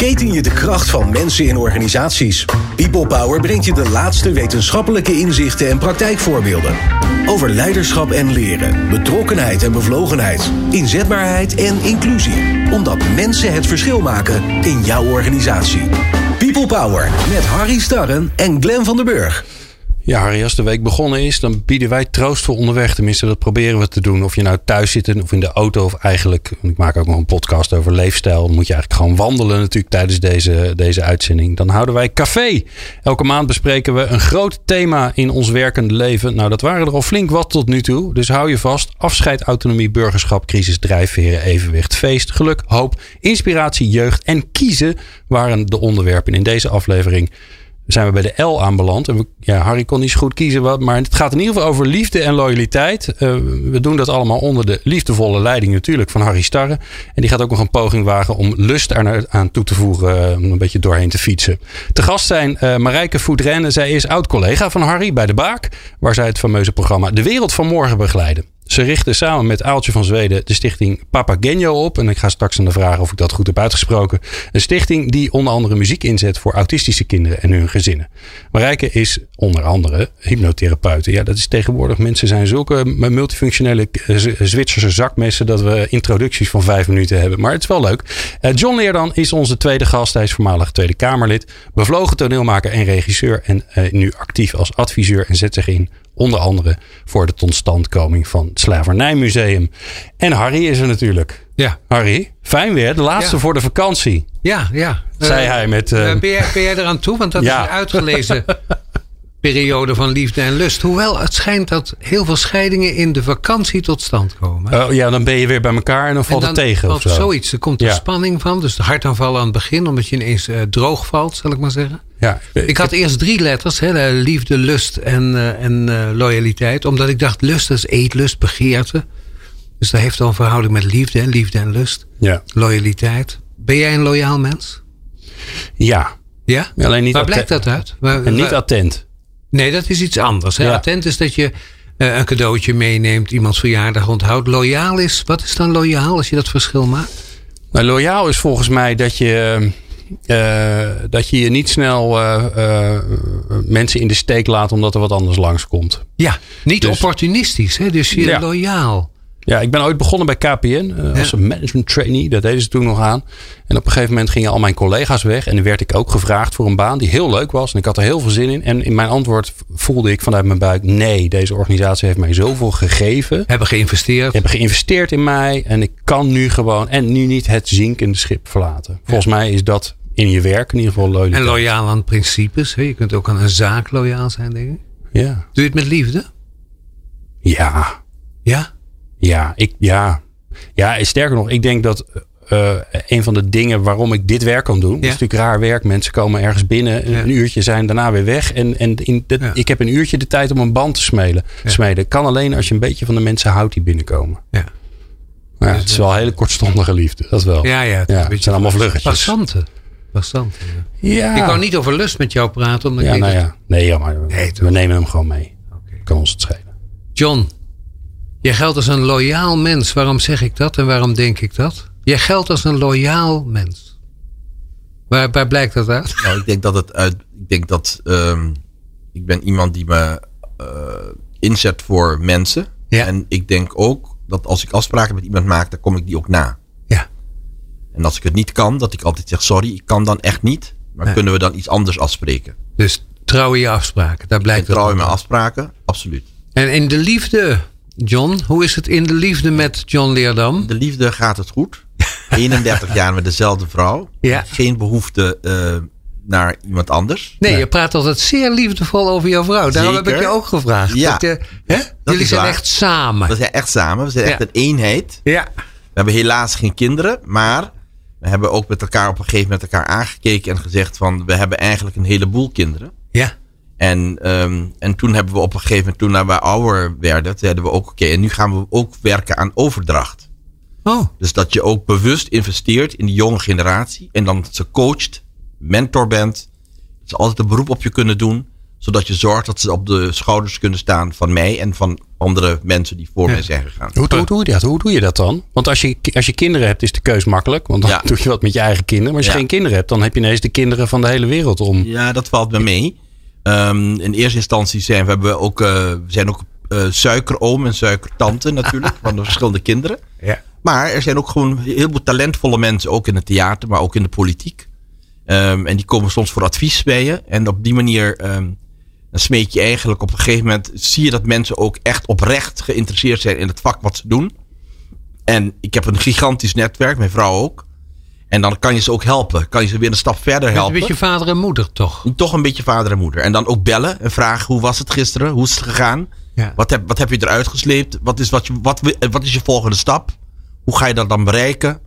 ontketen je de kracht van mensen in organisaties. People Power brengt je de laatste wetenschappelijke inzichten en praktijkvoorbeelden. Over leiderschap en leren, betrokkenheid en bevlogenheid, inzetbaarheid en inclusie. Omdat mensen het verschil maken in jouw organisatie. People Power met Harry Starren en Glenn van der Burg. Ja, Harry, als de week begonnen is, dan bieden wij troost voor onderweg. Tenminste, dat proberen we te doen. Of je nou thuis zit of in de auto of eigenlijk... Ik maak ook nog een podcast over leefstijl. Dan moet je eigenlijk gewoon wandelen natuurlijk tijdens deze, deze uitzending. Dan houden wij café. Elke maand bespreken we een groot thema in ons werkende leven. Nou, dat waren er al flink wat tot nu toe. Dus hou je vast. Afscheid, autonomie, burgerschap, crisis, drijfveren, evenwicht, feest, geluk, hoop, inspiratie, jeugd en kiezen... waren de onderwerpen in deze aflevering zijn we bij de L aanbeland. En ja, Harry kon niet zo goed kiezen, wat, maar het gaat in ieder geval over liefde en loyaliteit. Uh, we doen dat allemaal onder de liefdevolle leiding natuurlijk van Harry Starre. En die gaat ook nog een poging wagen om lust er aan toe te voegen, uh, om een beetje doorheen te fietsen. Te gast zijn uh, Marijke Voedrenne. Zij is oud-collega van Harry bij de Baak, waar zij het fameuze programma De Wereld van Morgen begeleiden. Ze richten samen met Aaltje van Zweden de stichting Papagenio op. En ik ga straks aan de vragen of ik dat goed heb uitgesproken. Een stichting die onder andere muziek inzet voor autistische kinderen en hun gezinnen. Marijke is onder andere hypnotherapeuten. Ja, dat is tegenwoordig. Mensen zijn zulke multifunctionele eh, Zwitserse zakmessen dat we introducties van vijf minuten hebben. Maar het is wel leuk. Eh, John Leerdan is onze tweede gast. Hij is voormalig Tweede Kamerlid, bevlogen toneelmaker en regisseur. En uh, nu actief als adviseur en zet zich in Onder andere voor de totstandkoming van het Slavernijmuseum. En Harry is er natuurlijk. Ja. Harry, fijn weer. De laatste voor de vakantie. Ja, ja. Zei hij met... Uh, ben, jij, ben jij eraan toe? Want dat ja. is een uitgelezen periode van liefde en lust. Hoewel het schijnt dat heel veel scheidingen in de vakantie tot stand komen. Oh, ja, dan ben je weer bij elkaar en dan valt het tegen. Valt of zo. zoiets. Er komt er ja. spanning van. Dus de hartaanvallen aan het begin. Omdat je ineens uh, droog valt, zal ik maar zeggen. Ja, ik had eerst drie letters. Hè, liefde, lust en, uh, en loyaliteit. Omdat ik dacht, lust is eetlust, begeerte. Dus dat heeft dan een verhouding met liefde. Liefde en lust. Ja. Loyaliteit. Ben jij een loyaal mens? Ja. Ja? Alleen niet Waar blijkt dat uit? En niet attent. Nee, dat is iets anders. Hè? Ja. Attent is dat je uh, een cadeautje meeneemt, iemands verjaardag onthoudt. Loyaal is, wat is dan loyaal als je dat verschil maakt? Nou, loyaal is volgens mij dat je, uh, dat je je niet snel uh, mensen in de steek laat omdat er wat anders langskomt. Ja, niet dus, opportunistisch, hè? dus je Ja. loyaal. Ja, ik ben ooit begonnen bij KPN uh, als een management trainee. Dat deden ze toen nog aan. En op een gegeven moment gingen al mijn collega's weg. En dan werd ik ook gevraagd voor een baan die heel leuk was. En ik had er heel veel zin in. En in mijn antwoord voelde ik vanuit mijn buik: nee, deze organisatie heeft mij zoveel gegeven. Hebben geïnvesteerd. Hebben geïnvesteerd in mij. En ik kan nu gewoon en nu niet het zinkende schip verlaten. Volgens ja. mij is dat in je werk in ieder geval loyaal. En loyaal aan principes. Hè? Je kunt ook aan een zaak loyaal zijn, denk ik. Ja. Doe je het met liefde? Ja. Ja? Ja, ik, ja. ja, sterker nog, ik denk dat uh, een van de dingen waarom ik dit werk kan doen. Ja. is natuurlijk raar werk. Mensen komen ergens binnen, ja. een uurtje zijn daarna weer weg. En, en in ja. ik heb een uurtje de tijd om een band te smeden. smeden. Kan alleen als je een beetje van de mensen houdt die binnenkomen. Ja. Dus het is wel een hele kortstondige liefde, dat wel. Ja, ja. Het, het zijn allemaal vluggetjes. Passanten. Passanten. Ja. Ik wou niet over lust met jou praten. Omdat ja, ik nou ja. Nee, ja, maar nee, we nemen hem gewoon mee. Okay. Kan ons het schelen. John, Jij geldt als een loyaal mens. Waarom zeg ik dat en waarom denk ik dat? Jij geldt als een loyaal mens. Waar, waar blijkt dat uit? Nou, ik denk dat het uit. Ik denk dat. Um, ik ben iemand die me uh, inzet voor mensen. Ja. En ik denk ook dat als ik afspraken met iemand maak, dan kom ik die ook na. Ja. En als ik het niet kan, dat ik altijd zeg: sorry, ik kan dan echt niet. Maar kunnen we dan iets anders afspreken? Dus trouw je afspraken, daar blijkt en trouw je mijn afspraken, absoluut. En in de liefde, John, hoe is het in de liefde met John Leerdam? De liefde gaat het goed. 31 jaar met dezelfde vrouw. Ja. Geen behoefte uh, naar iemand anders. Nee, je praat altijd zeer liefdevol over jouw vrouw. Daarom Zeker. heb ik je ook gevraagd. Ja. Dat je, hè? Dat Jullie zijn waar. echt samen. We zijn echt samen. We zijn echt een eenheid. Ja. We hebben helaas geen kinderen, maar we hebben ook met elkaar op een gegeven moment elkaar aangekeken en gezegd van we hebben eigenlijk een heleboel kinderen. Ja. En, um, en toen hebben we op een gegeven moment, toen we ouder werden, zeiden we ook oké, okay, en nu gaan we ook werken aan overdracht. Oh. Dus dat je ook bewust investeert in de jonge generatie en dan ze coacht, mentor bent. Ze altijd een beroep op je kunnen doen. Zodat je zorgt dat ze op de schouders kunnen staan van mij en van andere mensen die voor Ja. mij zijn gegaan. Hoe, hoe, doe je dat? hoe doe je dat dan? Want als je, als je kinderen hebt, is de keus makkelijk. Want dan Ja. doe je wat met je eigen kinderen. Maar als je Ja. geen kinderen hebt, dan heb je ineens de kinderen van de hele wereld om. Ja, dat valt me mee. Ehm, in eerste instantie zijn we, hebben ook, eh, we zijn ook eh, suikeroom en suikertante natuurlijk. van de verschillende kinderen. Ja. Maar er zijn ook gewoon heel veel talentvolle mensen, ook in het theater, maar ook in de politiek. Ehm, en die komen soms voor advies bij je. En op die manier ehm, dan smeet je eigenlijk op een gegeven moment, zie je dat mensen ook echt oprecht geïnteresseerd zijn in het vak wat ze doen. En ik heb een gigantisch netwerk, mijn vrouw ook. En dan kan je ze ook helpen. Kan je ze weer een stap verder Met een helpen. beetje vader en moeder toch? Toch een beetje vader en moeder. En dan ook bellen en vragen hoe was het gisteren? Hoe is het gegaan? Ja. Wat, heb, wat heb je eruit gesleept? Wat is, wat, je, wat, wi- wat is je volgende stap? Hoe ga je dat dan bereiken?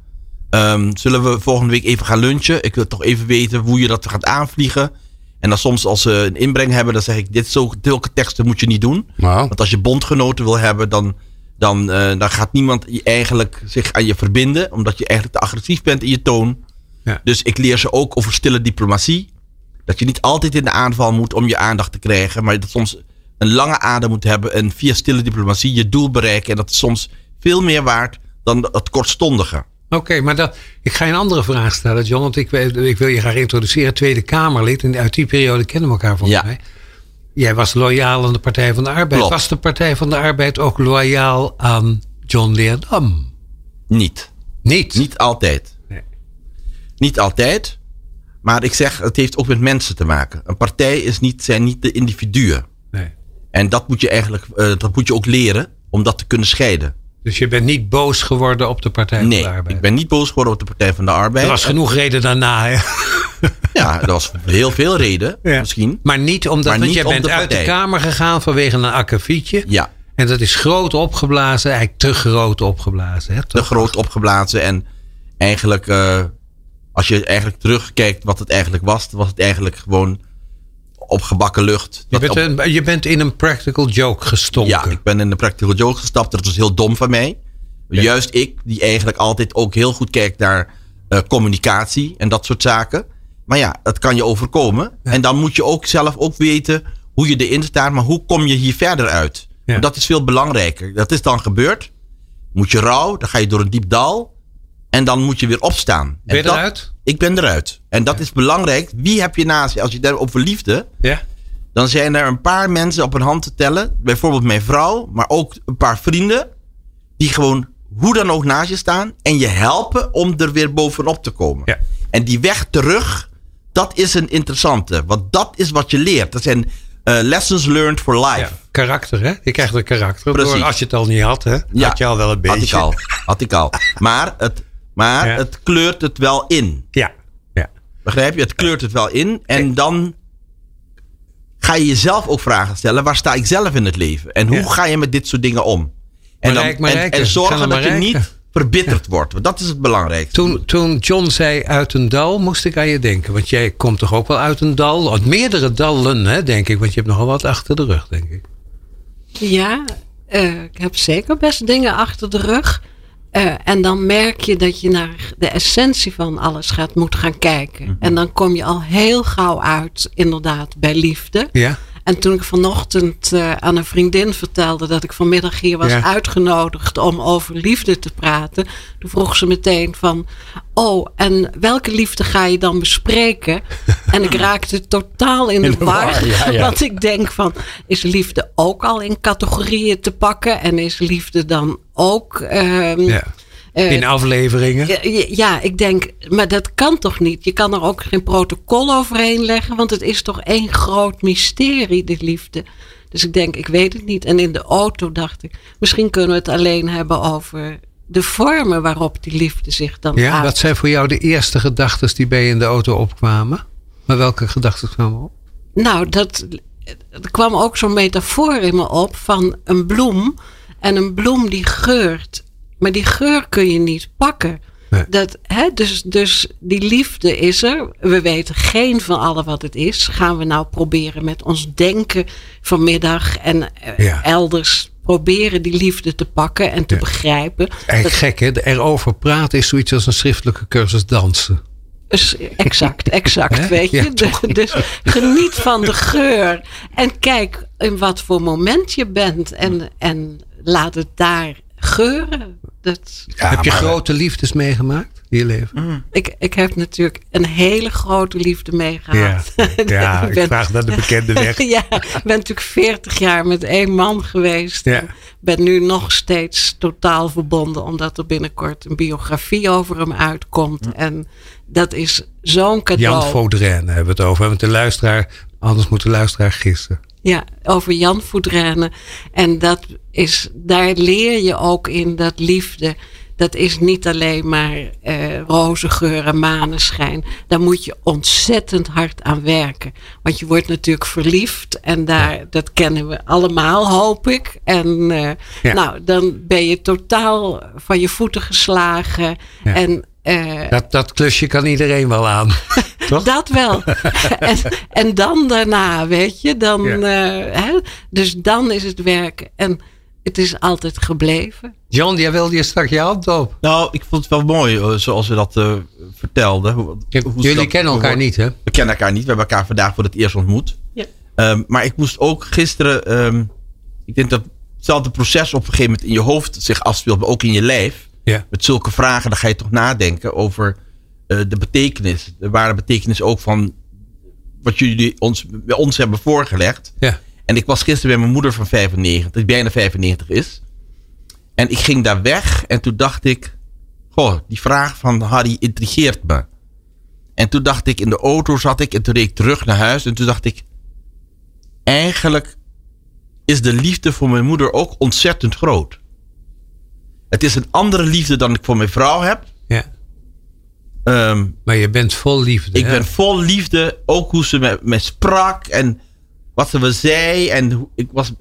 Ehm, zullen we volgende week even gaan lunchen? Ik wil toch even weten hoe je dat gaat aanvliegen. En dan soms als ze een inbreng hebben, dan zeg ik: dit zulke teksten moet je niet doen. Nou, Want als je bondgenoten wil hebben, dan, dan, eh, dan gaat niemand je eigenlijk zich aan je verbinden. Omdat je eigenlijk te agressief bent in je toon. Ja. Dus ik leer ze ook over stille diplomatie. Dat je niet altijd in de aanval moet om je aandacht te krijgen. Maar dat soms een lange adem moet hebben. En via stille diplomatie je doel bereiken. En dat is soms veel meer waard dan het kortstondige. Oké, maar dat, ik ga je een andere vraag stellen, John. Want ik, wil je graag introduceren. Tweede Kamerlid. En uit die periode kennen we elkaar volgens Ja. mij. Jij was loyaal aan de Partij van de Arbeid. Klopt. Was de Partij van de Arbeid ook loyaal aan John Leerdam? Niet. Niet. Niet altijd. Nee. Niet altijd. Maar ik zeg, het heeft ook met mensen te maken. Een partij is niet, zijn niet de individuen. Nee. En dat moet je eigenlijk, eh, dat moet je ook leren om dat te kunnen scheiden. Dus je bent niet boos geworden op de Partij van Nee, de Arbeid? ik ben niet boos geworden op de Partij van de Arbeid. Er was genoeg reden daarna, hè? Ja, er was heel veel reden, Ja. misschien. Maar niet omdat, Maar niet jij bent de uit de. Kamer gegaan vanwege een akkefietje. Ja, En dat is groot opgeblazen, eigenlijk te groot opgeblazen. Hè, te groot opgeblazen. En eigenlijk, eh, als je eigenlijk terugkijkt wat het eigenlijk was, was het eigenlijk gewoon op gebakken lucht. Je bent, een, je bent in een practical joke gestonken. ja, ik ben in de practical joke gestapt. Dat was heel dom van mij. Juist ik, die eigenlijk altijd ook heel goed kijkt naar eh, communicatie en dat soort zaken. Maar ja, dat kan je overkomen. En dan moet je ook zelf ook weten hoe je erin staat. Maar hoe kom je hier verder uit? Ja. Dat is veel belangrijker. Dat is dan gebeurd. Moet je rouw, dan ga je door een diep dal. En dan moet je weer opstaan. En Ben je dat- eruit? Ik ben eruit. En dat is belangrijk. Wie heb je naast je? Als je hebt over liefde, Ja. dan zijn er een paar mensen op een hand te tellen. Bijvoorbeeld mijn vrouw, maar ook een paar vrienden. Die gewoon hoe dan ook naast je staan. En je helpen om er weer bovenop te komen. Ja. En die weg terug, dat is een interessante. Want dat is wat je leert. Dat zijn eh, lessons learned for life. ja. Karakter, hè? Je krijgt er karakter Precies. door. Als je het al niet had, hè? Had je al wel een beetje. Had ik al. Had ik al. Maar, het, maar Ja. het kleurt het wel in. Ja. ja. Begrijp je? Het kleurt het wel in. En dan ga je jezelf ook vragen stellen. Waar sta ik zelf in het leven? En hoe Ja. ga je met dit soort dingen om? En, Marijke, en, zorgen dat je niet verbitterd wordt. Want dat is het belangrijkste. Toen, toen John zei uit een dal, moest ik aan je denken. Want jij komt toch ook wel uit een dal? Uit meerdere dallen, hè, denk ik. Want je hebt nogal wat achter de rug, denk ik. Ja, eh, ik heb zeker best dingen achter de rug. Eh, en dan merk je dat je naar de essentie van alles gaat moeten gaan kijken. En dan kom je al heel gauw uit, inderdaad, bij liefde. Ja? En toen ik vanochtend eh, aan een vriendin vertelde dat ik vanmiddag hier was Ja. uitgenodigd om over liefde te praten, toen vroeg ze meteen van, oh, en welke liefde ga je dan bespreken? en ik raakte totaal in de, de war, war, ja, ja. want ik denk van, is liefde ook al in categorieën te pakken? En is liefde dan ook... ehm, eh, In afleveringen. ja, ja, ja, ik denk, maar dat kan toch niet? Je kan er ook geen protocol overheen leggen, want het is toch één groot mysterie, de liefde. Dus ik denk, ik weet het niet. En in de auto dacht ik, misschien kunnen we het alleen hebben over de vormen waarop die liefde zich dan Ja, uit. wat zijn voor jou de eerste gedachten die bij je in de auto opkwamen? Maar welke gedachten kwamen op? Nou, dat, er kwam ook zo'n metafoor in me op van een bloem. En een bloem die geurt. Maar die geur kun je niet pakken. Nee. Dat, hè, dus, dus die liefde is er. We weten geen van alle wat het is. Gaan we nou proberen met ons denken vanmiddag en eh, Ja. elders proberen die liefde te pakken en te Ja. begrijpen. Eigenlijk gek, hè? Erover praten is zoiets als een schriftelijke cursus dansen. Dus Exact, exact, weet je. Ja, dus geniet van de geur. En kijk in wat voor moment je bent. En, en laat het daar geuren. Dat, Heb je grote liefdes meegemaakt in je leven? ik, ik heb natuurlijk een hele grote liefde meegehad. ja ik ben- vraag naar de bekende weg. ja, ik ben natuurlijk 40 jaar met één man geweest. Ja. Ik ben nu nog steeds totaal verbonden, omdat er binnenkort een biografie over hem uitkomt. En dat is zo'n cadeau. Jan Vaudrijn hebben we het over. Want de luisteraar, anders moet de luisteraar gissen. Ja, over Jan Voedranen. En dat is, daar leer je ook in dat liefde. Dat is niet alleen maar eh roze geur en maneschijn. Daar moet je ontzettend hard aan werken. Want je wordt natuurlijk verliefd. En daar, dat kennen we allemaal, hoop ik. En eh, Ja. nou, dan ben je totaal van je voeten geslagen. Ja. En eh, Dat, dat klusje kan iedereen wel aan. Toch? dat wel. en, en dan daarna, weet je, dan, Ja. eh, hè, dus dan is het werken. En het is altijd gebleven. John, jij wilde je straks je hand op. Nou, ik vond het wel mooi eh, zoals ze dat eh vertelde. Hoe- hoe ze Jullie dat kennen elkaar niet, hè? We kennen elkaar niet. We hebben elkaar vandaag voor het eerst ontmoet. Ja. Ehm, maar ik moest ook gisteren. ehm, ik denk dat hetzelfde proces op een gegeven moment in je hoofd zich afspeelt, maar ook in je lijf. Ja. Met zulke vragen, dan ga je toch nadenken over de betekenis. De ware betekenis ook van wat jullie ons, ons hebben voorgelegd. Ja. En ik was gisteren bij mijn moeder van 95, die bijna 95 is. En ik ging daar weg en toen dacht ik, goh, die vraag van Harry intrigeert me. En toen dacht ik, in de auto zat ik en toen reed ik terug naar huis. En toen dacht ik, eigenlijk is de liefde voor mijn moeder ook ontzettend groot. Het is een andere liefde dan ik voor mijn vrouw heb. ja. Ehm, Maar je bent vol liefde. ik hè? ben vol liefde, ook hoe ze me, me sprak en wat ze me zei. En, ik was,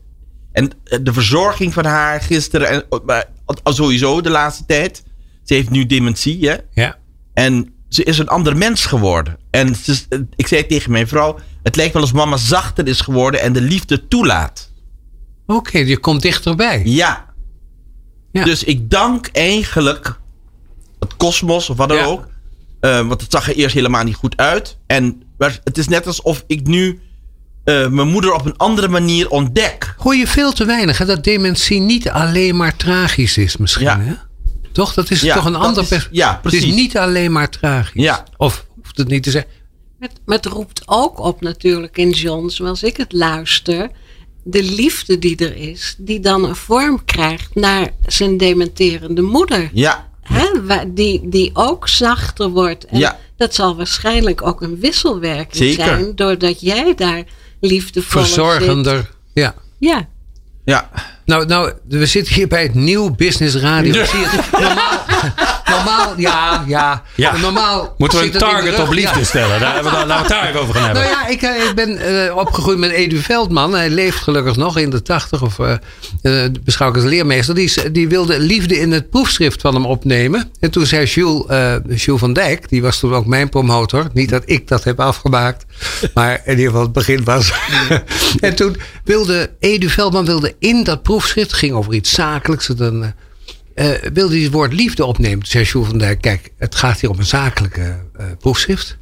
en de verzorging van haar gisteren, en, maar al sowieso de laatste tijd. Ze heeft nu dementie, hè? Ja. En ze is een ander mens geworden. En is- ik zei tegen mijn vrouw: Het lijkt wel als mama zachter is geworden en de liefde toelaat. Oké, je komt dichterbij. Ja. Ja. Dus ik dank eigenlijk het kosmos of wat dan Ja. ook. Eh, want het zag er eerst helemaal niet goed uit. En maar het is net alsof ik nu eh, mijn moeder op een andere manier ontdek. Hoor je veel te weinig, hè? Dat dementie niet alleen maar tragisch is misschien, Ja. hè? Toch? Dat is Ja, toch een ander is- pers- ja, Het is precies. niet alleen maar tragisch. Ja. Of hoeft het niet te zeggen. Maar het- maar het roept ook op natuurlijk in John, zoals ik het luister. De liefde die er is, die dan een vorm krijgt naar zijn dementerende moeder. Ja, Hè, die, die ook zachter wordt. En Ja. dat zal waarschijnlijk ook een wisselwerking Zeker. zijn. Doordat jij daar liefdevol Verzorgender. Ja. Ja. ja. Nou, nou, we zitten hier bij het Nieuw Business Radio. Zie je het? Normaal, normaal, ja, ja. Ja. Normaal Moeten we een target op liefde Ja. stellen? Daar hebben we, dan- laten we het daar over gaan hebben. Nou ja, ik, eh, ik ben eh, opgegroeid met Edu Veldman. Hij leeft gelukkig nog in de tachtig. Of eh beschouw ik als leermeester. Die, die wilde liefde in het proefschrift van hem opnemen. En toen zei Jules, Jules van Dijk. Die was toen ook mijn promotor. Niet dat ik dat heb afgemaakt. Maar in ieder geval het begin was. en toen wilde Edu Veldman wilde in dat proefschrift. Het ging over iets zakelijks. Dan, wilde hij het woord liefde opnemen. Zei van Dijk. Kijk, het gaat hier om een zakelijke eh, proefschrift.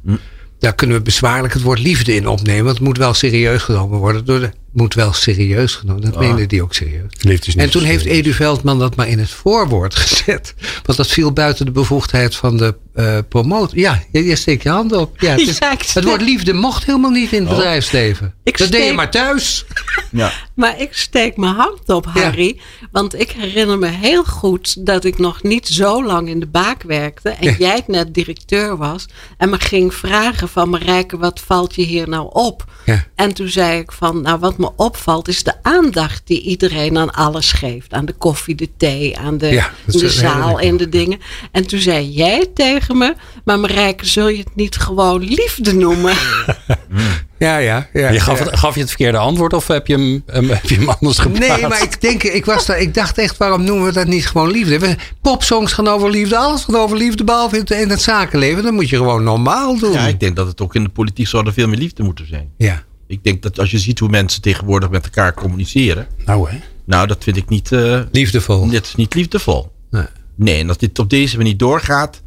Daar kunnen we bezwaarlijk het woord liefde in opnemen. Want het moet wel serieus genomen worden. Door de, moet wel serieus genomen Dat meende die ook serieus. Niet En toen heeft. Edu Veldman dat maar in het voorwoord gezet. Want dat viel buiten de bevoegdheid van de eh promotor. Ja, je, je steekt je hand op. Ja, het, is- Ja, ik het steek- woord liefde mocht helemaal niet in het bedrijfsleven. Ik dat deed je steek- maar thuis. ja. Maar ik steek mijn hand op, Harry. Want ik herinner me heel goed dat ik nog niet zo lang in de baak werkte. En Ja. jij net directeur was. En me ging vragen van Marijke, wat valt je hier nou op? Ja. En toen zei ik van, nou wat me opvalt is de aandacht die iedereen aan alles geeft. Aan de koffie, de thee, aan de, Ja, dat zaal en de dingen. En toen zei jij tegen me, maar Marijke, zul je het niet gewoon liefde noemen? Ja, ja. ja Je gaf, ja. het, gaf je het verkeerde antwoord of heb je hem, hem- heb je hem anders geplaatst? Nee, maar ik denk, ik, was daar, ik dacht echt, waarom noemen we dat niet gewoon liefde? We- Popsongs gaan over liefde, alles gaat over liefde, behalve in het, in het zakenleven. Dan moet je gewoon normaal doen. ja, ik denk dat het ook in de politiek zou er veel meer liefde moeten zijn. Ja. Ik denk dat als je ziet hoe mensen tegenwoordig met elkaar communiceren. Nou hè. Nou, dat vind ik niet, eh, Liefdevol. dit is niet liefdevol. Nee. Nee, en als dit op deze manier doorgaat.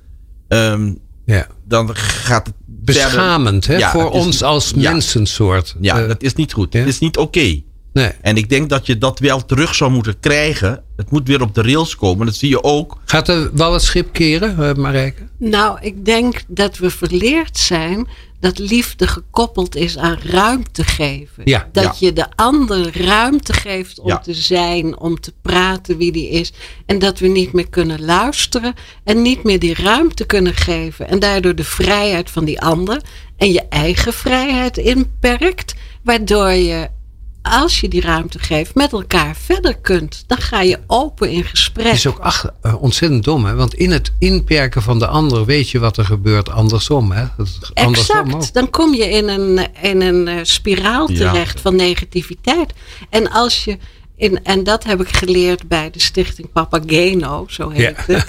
ehm, Ja. dan gaat het Beschamend hè, Ja, voor ons als ja. mensensoort. Ja, Eh, dat is niet goed. Het is niet oké. Nee. En ik denk dat je dat wel terug zou moeten krijgen. Het moet weer op de rails komen. Dat zie je ook. Gaat er wel het schip keren, eh, Marijke? Nou, ik denk dat we verleerd zijn dat liefde gekoppeld is aan ruimte geven. Ja. dat Ja. je de ander ruimte geeft om Ja. te zijn, om te praten wie die is. En dat we niet meer kunnen luisteren en niet meer die ruimte kunnen geven. En daardoor de vrijheid van die ander en je eigen vrijheid inperkt. Waardoor je, als je die ruimte geeft, met elkaar verder kunt. Dan ga je open in gesprek. Het is ook ach, eh, ontzettend dom, hè? Want in het inperken van de ander weet je wat er gebeurt andersom, hè? Andersom ook. Exact. Dan kom je in een, in een eh, spiraal Ja. terecht van negativiteit. En als je. In, en dat heb ik geleerd bij de stichting Papageno, zo heet Ja. het.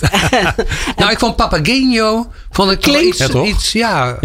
Nou, ik vond Papageno vond ik Klinkt- iets, Ja, toch? iets, ja.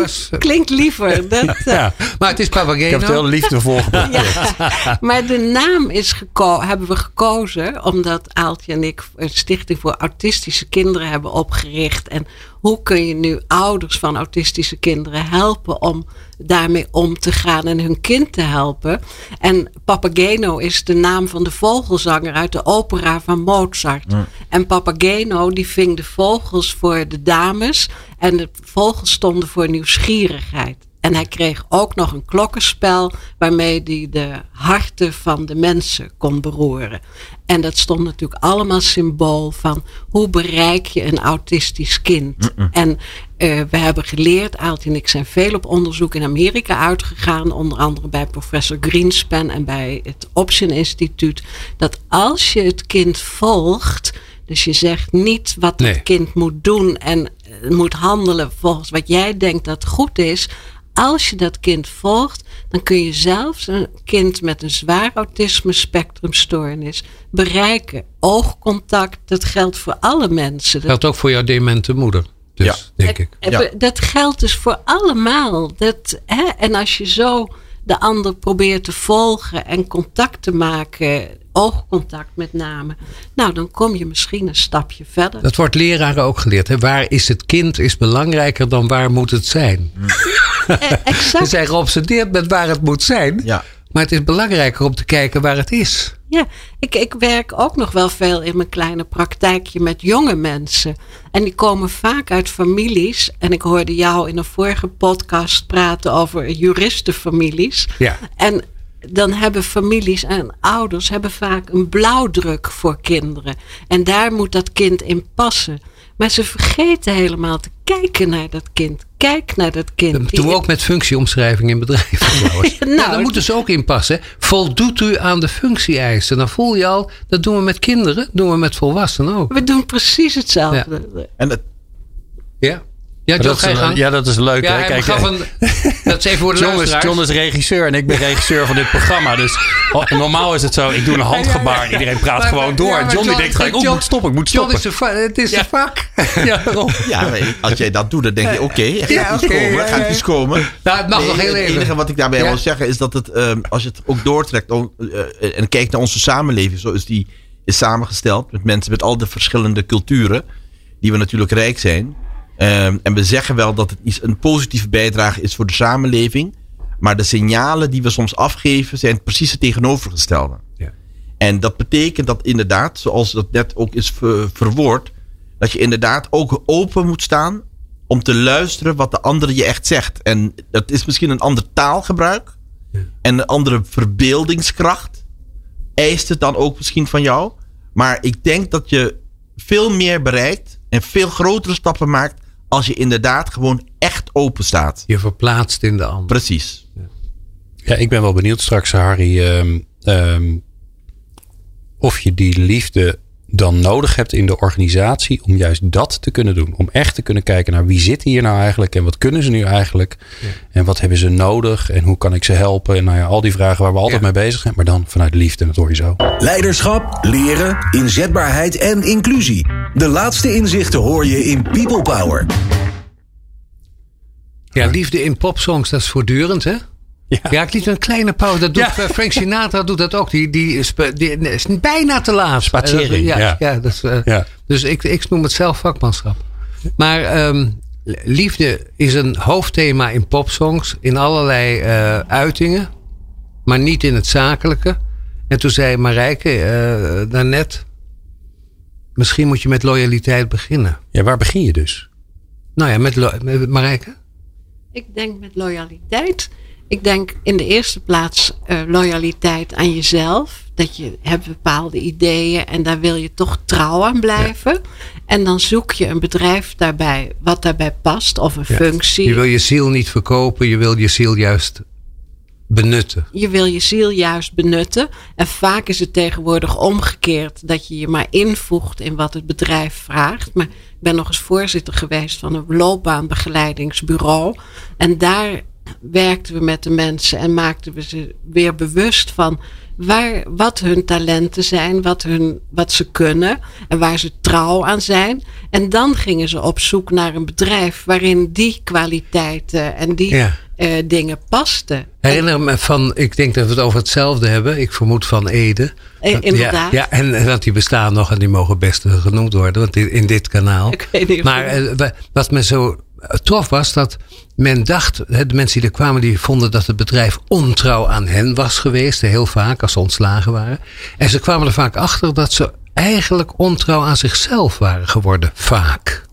Was, eh, klinkt liever. Dat, eh, Ja, maar het is ik heb het heel Papageno. liefdevol geprobeerd. Ja, maar de naam is geko- hebben we gekozen omdat Aaltje en ik een stichting voor autistische kinderen hebben opgericht. En hoe kun je nu ouders van autistische kinderen helpen om daarmee om te gaan en hun kind te helpen? En Papageno is de naam van de vogelzanger uit de opera van Mozart. En Papageno die ving de vogels voor de dames en de vogels stonden voor nieuwsgierigheid. En hij kreeg ook nog een klokkenspel waarmee hij de harten van de mensen kon beroeren. En dat stond natuurlijk allemaal symbool van hoe bereik je een autistisch kind. En eh, we hebben geleerd, Aaltje en ik zijn veel op onderzoek in Amerika uitgegaan. Onder andere bij professor Greenspan en bij het Option Instituut. Dat als je het kind volgt, dus je zegt niet wat Nee. het kind moet doen en eh, moet handelen volgens wat jij denkt dat goed is. Als je dat kind volgt, dan kun je zelfs een kind met een zwaar autisme spectrumstoornis bereiken. Oogcontact, dat geldt voor alle mensen. Dat, geldt ook voor jouw demente moeder. Dus, Ja. denk ik. Ja. dat geldt dus voor allemaal. Dat, hè, en als je zo de ander probeert te volgen en contact te maken, oogcontact met name, nou dan kom je misschien een stapje verder. Dat wordt leraren ook geleerd. Hè? Waar is het kind is belangrijker dan waar moet het zijn. Eh, Ze exact. zijn geobsedeerd met waar het moet zijn. Ja. Maar het is belangrijker om te kijken waar het is. Ja, ik, ik werk ook nog wel veel in mijn kleine praktijkje met jonge mensen. En die komen vaak uit families. En ik hoorde jou in een vorige podcast praten over juristenfamilies. Ja. En dan hebben families en ouders hebben vaak een blauwdruk voor kinderen. En daar moet dat kind in passen. Maar ze vergeten helemaal te kijken naar dat kind. Kijk naar dat kind. Dat doen we ook met functieomschrijving in bedrijven trouwens. Nou, ja, daar moeten ze ook in passen. Voldoet u aan de functie-eisen? Dan voel je al, dat doen we met kinderen, doen we met volwassenen ook. We doen precies hetzelfde. En het, Ja, ja John, dat is, ja, dat is leuk. Ja, hè? hij Kijk, gaf eh, een, dat is even voor de John is. John regisseur en ik ben regisseur van dit programma. Dus oh, normaal is het zo, ik doe een handgebaar en iedereen praat Maar- gewoon door. ja, en John, die denkt gelijk, oh, ik John- moet stoppen, ik moet John stoppen. is een va- het is een vak. Ja, daarom. ja, als jij dat doet, dan denk je: oké, er gaat Ja, oké, komen. ja, gaat iets komen. Nou, het mag Nee, nog heel het even. enige wat ik daarbij Ja. wil zeggen is dat het, ehm, als je het ook doortrekt eh, en kijkt naar onze samenleving, zoals die is samengesteld met mensen met al de verschillende culturen, die we natuurlijk rijk zijn. Ehm, en we zeggen wel dat het iets, een positieve bijdrage is voor de samenleving, maar de signalen die we soms afgeven zijn precies het tegenovergestelde. Ja. En dat betekent dat inderdaad, zoals dat net ook is ver- verwoord, dat je inderdaad ook open moet staan om te luisteren wat de andere je echt zegt. En dat is misschien een ander taalgebruik en een andere verbeeldingskracht. Eist het dan ook misschien van jou. Maar ik denk dat je veel meer bereikt en veel grotere stappen maakt als je inderdaad gewoon echt open staat. Je verplaatst in de ander. Precies. Ja, ik ben wel benieuwd straks, Harry, ehm, ehm, of je die liefde dan nodig hebt in de organisatie om juist dat te kunnen doen. Om echt te kunnen kijken naar wie zit hier nou eigenlijk en wat kunnen ze nu eigenlijk en wat hebben ze nodig en hoe kan ik ze helpen. En nou ja, al die vragen waar we altijd Ja. mee bezig zijn, maar dan vanuit liefde, dat hoor je zo. Leiderschap, leren, inzetbaarheid en inclusie. De laatste inzichten hoor je in People Power. Ja, liefde in popsongs, dat is voortdurend, hè? Ja. Ja, ik liet een kleine pauze. Dat doet, Ja. eh, Frank Sinatra doet dat ook. Die, die, spe- die is bijna te laat. Spatiëring, Eh, ja, ja. ja. dat is, eh, Ja. Dus ik, ik noem het zelf vakmanschap. Maar ehm, liefde is een hoofdthema in popsongs, in allerlei eh, uitingen, maar niet in het zakelijke. En toen zei Marijke uh, daarnet, misschien moet je met loyaliteit beginnen. Ja, waar begin je dus? Nou ja, met, met Marijke? Ik denk met loyaliteit. Ik denk in de eerste plaats uh, loyaliteit aan jezelf. Dat je hebt bepaalde ideeën en daar wil je toch trouw aan blijven. En dan zoek je een bedrijf daarbij wat daarbij past of een ja. functie. Je wil je ziel niet verkopen, je wil je ziel juist benutten. Je wil je ziel juist benutten. En vaak is het tegenwoordig omgekeerd dat je je maar invoegt in wat het bedrijf vraagt. Maar ik ben nog eens voorzitter geweest van een loopbaanbegeleidingsbureau. En daar werkten we met de mensen en maakten we ze weer bewust van waar, wat hun talenten zijn, wat, hun, wat ze kunnen en waar ze trouw aan zijn. En dan gingen ze op zoek naar een bedrijf waarin die kwaliteiten en die ja. uh, dingen pasten. Herinner me van, ik denk dat we het over hetzelfde hebben. Ik vermoed van Ede. Eh, inderdaad. Ja, ja en, want die bestaan nog en die mogen best genoemd worden want in, in dit kanaal. Ik weet niet maar uh, wat me zo tof was dat men dacht, de mensen die er kwamen, die vonden dat het bedrijf ontrouw aan hen was geweest. Heel vaak als ze ontslagen waren. En ze kwamen er vaak achter dat ze eigenlijk ontrouw aan zichzelf waren geworden. Vaak.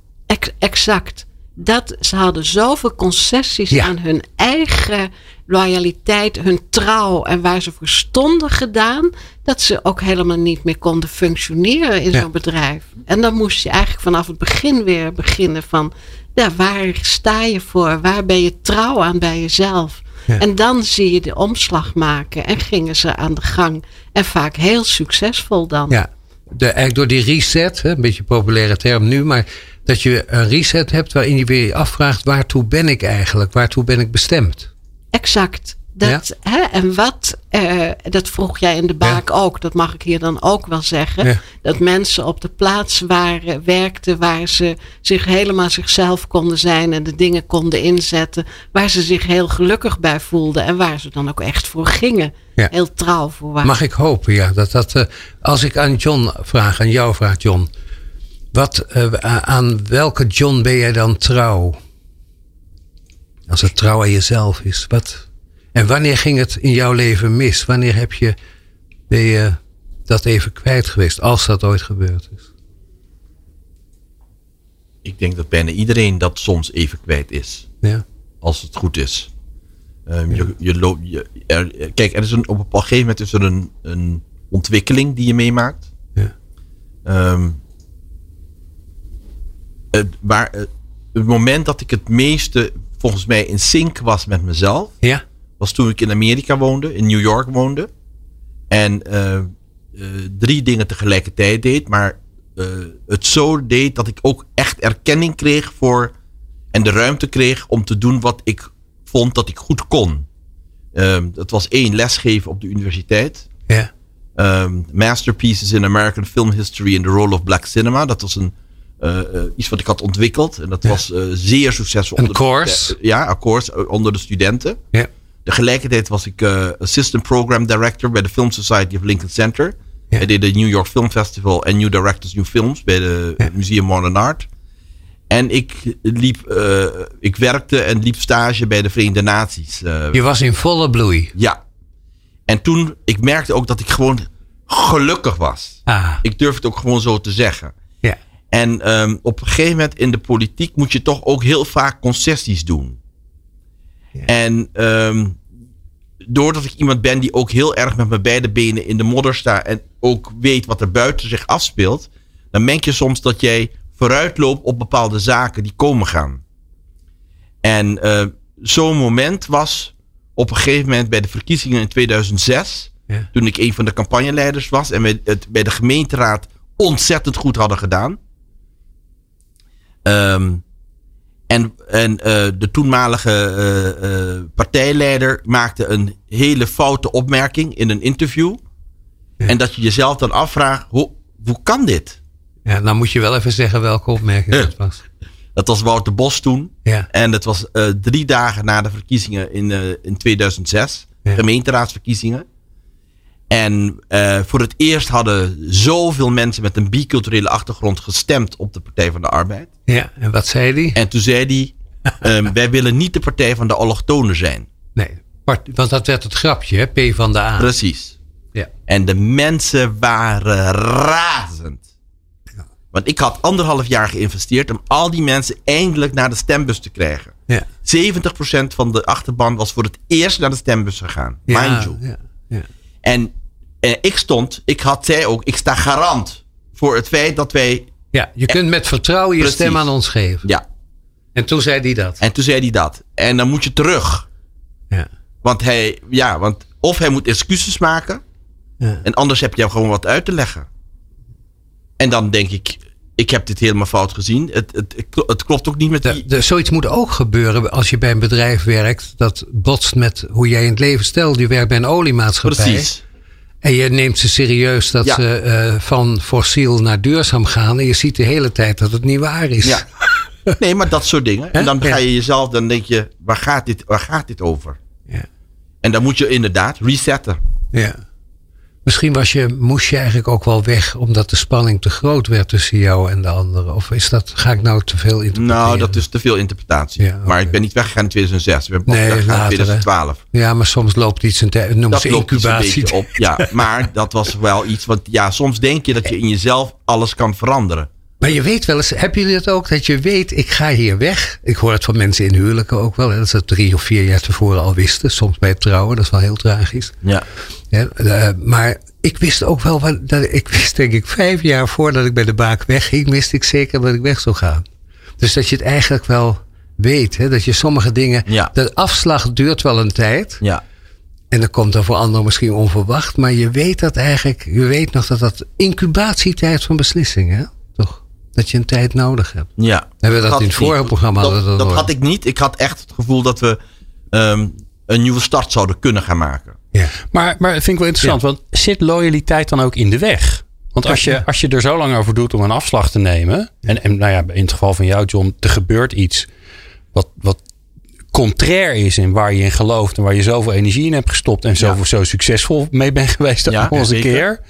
Exact. Dat, ze hadden zoveel concessies Ja. aan hun eigen loyaliteit, hun trouw en waar ze voor stonden gedaan, dat ze ook helemaal niet meer konden functioneren in Ja. zo'n bedrijf. En dan moest je eigenlijk vanaf het begin weer beginnen van, ja, waar sta je voor? Waar ben je trouw aan bij jezelf? Ja. En dan zie je de omslag maken en gingen ze aan de gang. En vaak heel succesvol dan. Ja, de, eigenlijk door die reset, hè, een beetje een populaire term nu, maar dat je een reset hebt waarin je weer je afvraagt: waartoe ben ik eigenlijk? Waartoe ben ik bestemd? Exact. Dat, hè, en wat, eh, dat vroeg jij in de baak ook, dat mag ik hier dan ook wel zeggen. Ja. Dat mensen op de plaats waren, werkten waar ze zich helemaal zichzelf konden zijn en de dingen konden inzetten. Waar ze zich heel gelukkig bij voelden en waar ze dan ook echt voor gingen. Heel trouw voor waren. Mag ik hopen, ja. Dat dat, eh, als ik aan John vraag, aan jou vraag, John. Wat, eh, aan welke John ben jij dan trouw? Als het trouw aan jezelf is. Wat, en wanneer ging het in jouw leven mis? Wanneer heb je, ben je dat even kwijt geweest? Als dat ooit gebeurd is. Ik denk dat bijna iedereen dat soms even kwijt is. Ja. Als het goed is. Ehm, je, je loopt, je, er, kijk, er is een, op een gegeven moment is er een, een ontwikkeling die je meemaakt. Ja. Ehm, het, waar, het moment dat ik het meeste volgens mij in sync was met mezelf, Ja? Was toen ik in Amerika woonde, in New York woonde. En eh, eh, drie dingen tegelijkertijd deed, maar eh, het zo deed dat ik ook echt erkenning kreeg voor en de ruimte kreeg om te doen wat ik vond dat ik goed kon. Ehm, dat was één, lesgeven op de universiteit. Ja. Ehm, Masterpieces in American Film History in the Role of Black Cinema. Dat was een, iets wat ik had ontwikkeld. En dat Ja. was zeer succesvol. Een de course? ja, een course onder de studenten. Ja. Tegelijkertijd was ik eh, Assistant Program Director bij de Film Society of Lincoln Center. Ja. Ik deed de New York Film Festival en New Directors New Films bij de Ja. Museum Modern Art. En ik, liep, eh, ik werkte en liep stage bij de Verenigde Naties. eh, Je was in volle bloei. ja. En toen, ik merkte ook dat ik gewoon gelukkig was. Ah. Ik durf het ook gewoon zo te zeggen. Ja. En ehm, op een gegeven moment in de politiek moet je toch ook heel vaak concessies doen. Ja. En ehm, doordat ik iemand ben die ook heel erg met mijn beide benen in de modder staat en ook weet wat er buiten zich afspeelt, dan merk je soms dat jij vooruitloopt op bepaalde zaken die komen gaan. En eh, zo'n moment was op een gegeven moment bij de verkiezingen in 2006, Ja. toen ik een van de campagneleiders was en we het bij de gemeenteraad ontzettend goed hadden gedaan. Ehm, en en eh, de toenmalige eh, eh, partijleider maakte een hele foute opmerking in een interview. Ja. En dat je jezelf dan afvraagt, hoe, hoe kan dit? ja, nou moet je wel even zeggen welke opmerking dat was. Dat was Wouter Bos toen. Ja. En dat was drie dagen na de verkiezingen in, in 2006. Ja. Gemeenteraadsverkiezingen. En uh, voor het eerst hadden zoveel mensen met een biculturele achtergrond gestemd op de Partij van de Arbeid. Ja, en wat zei hij? En toen zei hij: um, Wij willen niet de Partij van de Allochtonen zijn. Nee, want dat werd het grapje, hè? P van de A. Precies. Ja. En de mensen waren razend. Ja. Want ik had anderhalf jaar geïnvesteerd om al die mensen eindelijk naar de stembus te krijgen. Ja. 70% van de achterban was voor het eerst naar de stembus gegaan. Ja, mind you. Ja. En eh, ik stond, ik had zij ook, ik sta garant voor het feit dat wij. Ja, je kunt met vertrouwen je stem aan ons geven. Ja. En toen zei hij dat. En toen zei hij dat. En dan moet je terug. Ja. Want hij, ja, want of hij moet excuses maken. Ja. En anders heb je gewoon wat uit te leggen. En dan denk ik, ik heb dit helemaal fout gezien. Het, het, het klopt ook niet met die... De, zoiets moet ook gebeuren als je bij een bedrijf werkt. Dat botst met hoe jij in het leven stelt. Je werkt bij een oliemaatschappij. Precies. En je neemt ze serieus dat ze uh, van fossiel naar duurzaam gaan. En je ziet de hele tijd dat het niet waar is. Ja. Nee, maar dat soort dingen. En dan ga je jezelf, dan denk je, waar gaat dit, waar gaat dit over? Ja. En dan moet je inderdaad resetten. Ja. Misschien was je, moest je eigenlijk ook wel weg omdat de spanning te groot werd tussen jou en de anderen. Of is dat, ga ik nou te veel interpreteren? Nou, dat is te veel interpretatie. Maar ik ben niet weggegaan in 2006. Ik ben nee, weggegaan in 2012. Ja, maar soms loopt iets een tijd. Noem ze incubatie. op. Ja, maar dat was wel iets. Want ja, soms denk je dat je in jezelf alles kan veranderen. Maar je weet wel eens, hebben jullie dat ook? Dat je weet, ik ga hier weg. Ik hoor het van mensen in huwelijken ook wel. Hè, dat ze het drie of vier jaar tevoren al wisten. Soms bij het trouwen, dat is wel heel tragisch. Ja. ja uh, maar ik wist ook wel, wat, dat, ik wist denk ik vijf jaar voordat ik bij de baak wegging, wist ik zeker dat ik weg zou gaan. Dus dat je het eigenlijk wel weet. Hè, dat je sommige dingen, ja. de afslag duurt wel een tijd. Ja. En dan komt er voor anderen misschien onverwacht. Maar je weet dat eigenlijk, je weet nog dat dat incubatietijd van beslissingen? Dat je een tijd nodig hebt. Ja. Hebben we dat, in het vorige programma Dat, dat, dat had ik niet. Ik had echt het gevoel dat we um, een nieuwe start zouden kunnen gaan maken. Ja. Maar, maar vind ik wel interessant, want zit loyaliteit dan ook in de weg? Want als je, als je er zo lang over doet om een afslag te nemen. En, en nou ja, in het geval van jou, John, er gebeurt iets wat, wat contrair is in waar je in gelooft en waar je zoveel energie in hebt gestopt en zo, zo succesvol mee bent geweest ja, al eens een keer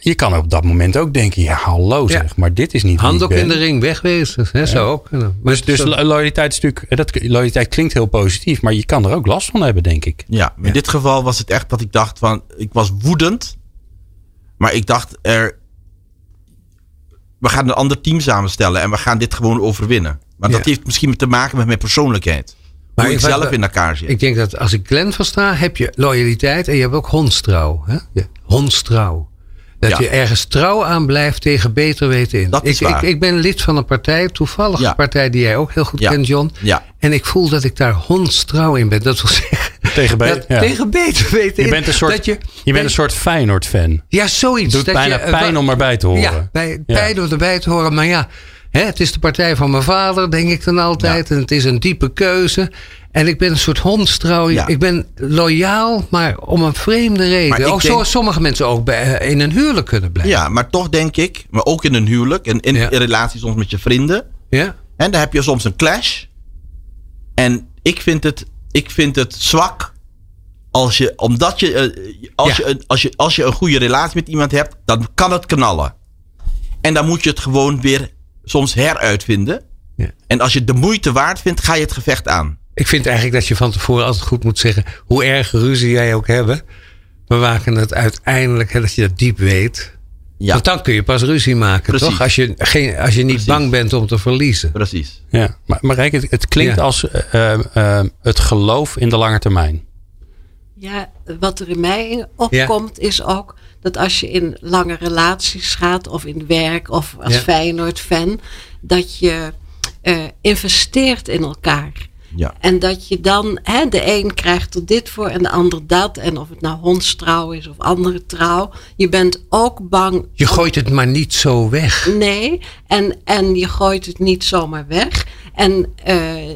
je kan op dat moment ook denken, ja hallo zeg, maar dit is niet Handdoek in de ring, wegwezen. Hè, Zo ook. Maar dus, dus loyaliteit is natuurlijk, dat, loyaliteit klinkt heel positief, maar je kan er ook last van hebben, denk ik. Ja, in dit geval was het echt dat ik dacht van, ik was woedend, maar ik dacht er, we gaan een ander team samenstellen en we gaan dit gewoon overwinnen. Maar dat heeft misschien te maken met mijn persoonlijkheid. Maar hoe ik zelf in elkaar zit. Ik denk dat als ik Glenn versta, heb je loyaliteit en je hebt ook hondstrouw. Hè? Ja. Hondstrouw. Dat je ergens trouw aan blijft tegen beter weten in. Dat is ik, ik, ik, ben lid van een partij, toevallig een partij die jij ook heel goed kent, John. Ja. En ik voel dat ik daar hondstrouw in ben. Dat wil zeggen. Tegen, be tegen beter weten je bent een soort, je, je bent een soort Feyenoord-fan. Ja, zoiets. Het doet bijna je, pijn om erbij te horen. Ja, bij, pijn om erbij te horen. Maar ja, hè, het is de partij van mijn vader, denk ik dan altijd. En het is een diepe keuze. En ik ben een soort hondstrouw. Ik ben loyaal, maar om een vreemde reden. Ook denk... zoals sommige mensen ook bij, eh, in een huwelijk kunnen blijven. Ja, maar toch denk ik, maar ook in een huwelijk en in, ja. relatie soms met je vrienden. Ja. En daar heb je soms een clash. En ik vind het, ik vind het zwak als je, omdat je, eh, als, je, als, je, als je een goede relatie met iemand hebt, dan kan het knallen. En dan moet je het gewoon weer soms heruitvinden. Ja. En als je de moeite waard vindt, ga je het gevecht aan. Ik vind eigenlijk dat je van tevoren altijd goed moet zeggen. Hoe erg ruzie jij ook hebben. We maken het uiteindelijk, dat je dat diep weet. Ja. Want dan kun je pas ruzie maken, toch? Als je, geen, als je niet bang bent om te verliezen. Precies. Ja, maar, maar het, het klinkt als uh, uh, het geloof in de lange termijn. Ja, wat er in mij opkomt is ook dat als je in lange relaties gaat of in werk of als Feyenoord-fan, dat je uh, investeert in elkaar. Ja. En dat je dan, hè, de een krijgt er dit voor en de ander dat. En of het nou hondstrouw is of andere trouw. Je bent ook bang. Je gooit het maar niet zo weg. Nee, en, en je gooit het niet zomaar weg. En uh,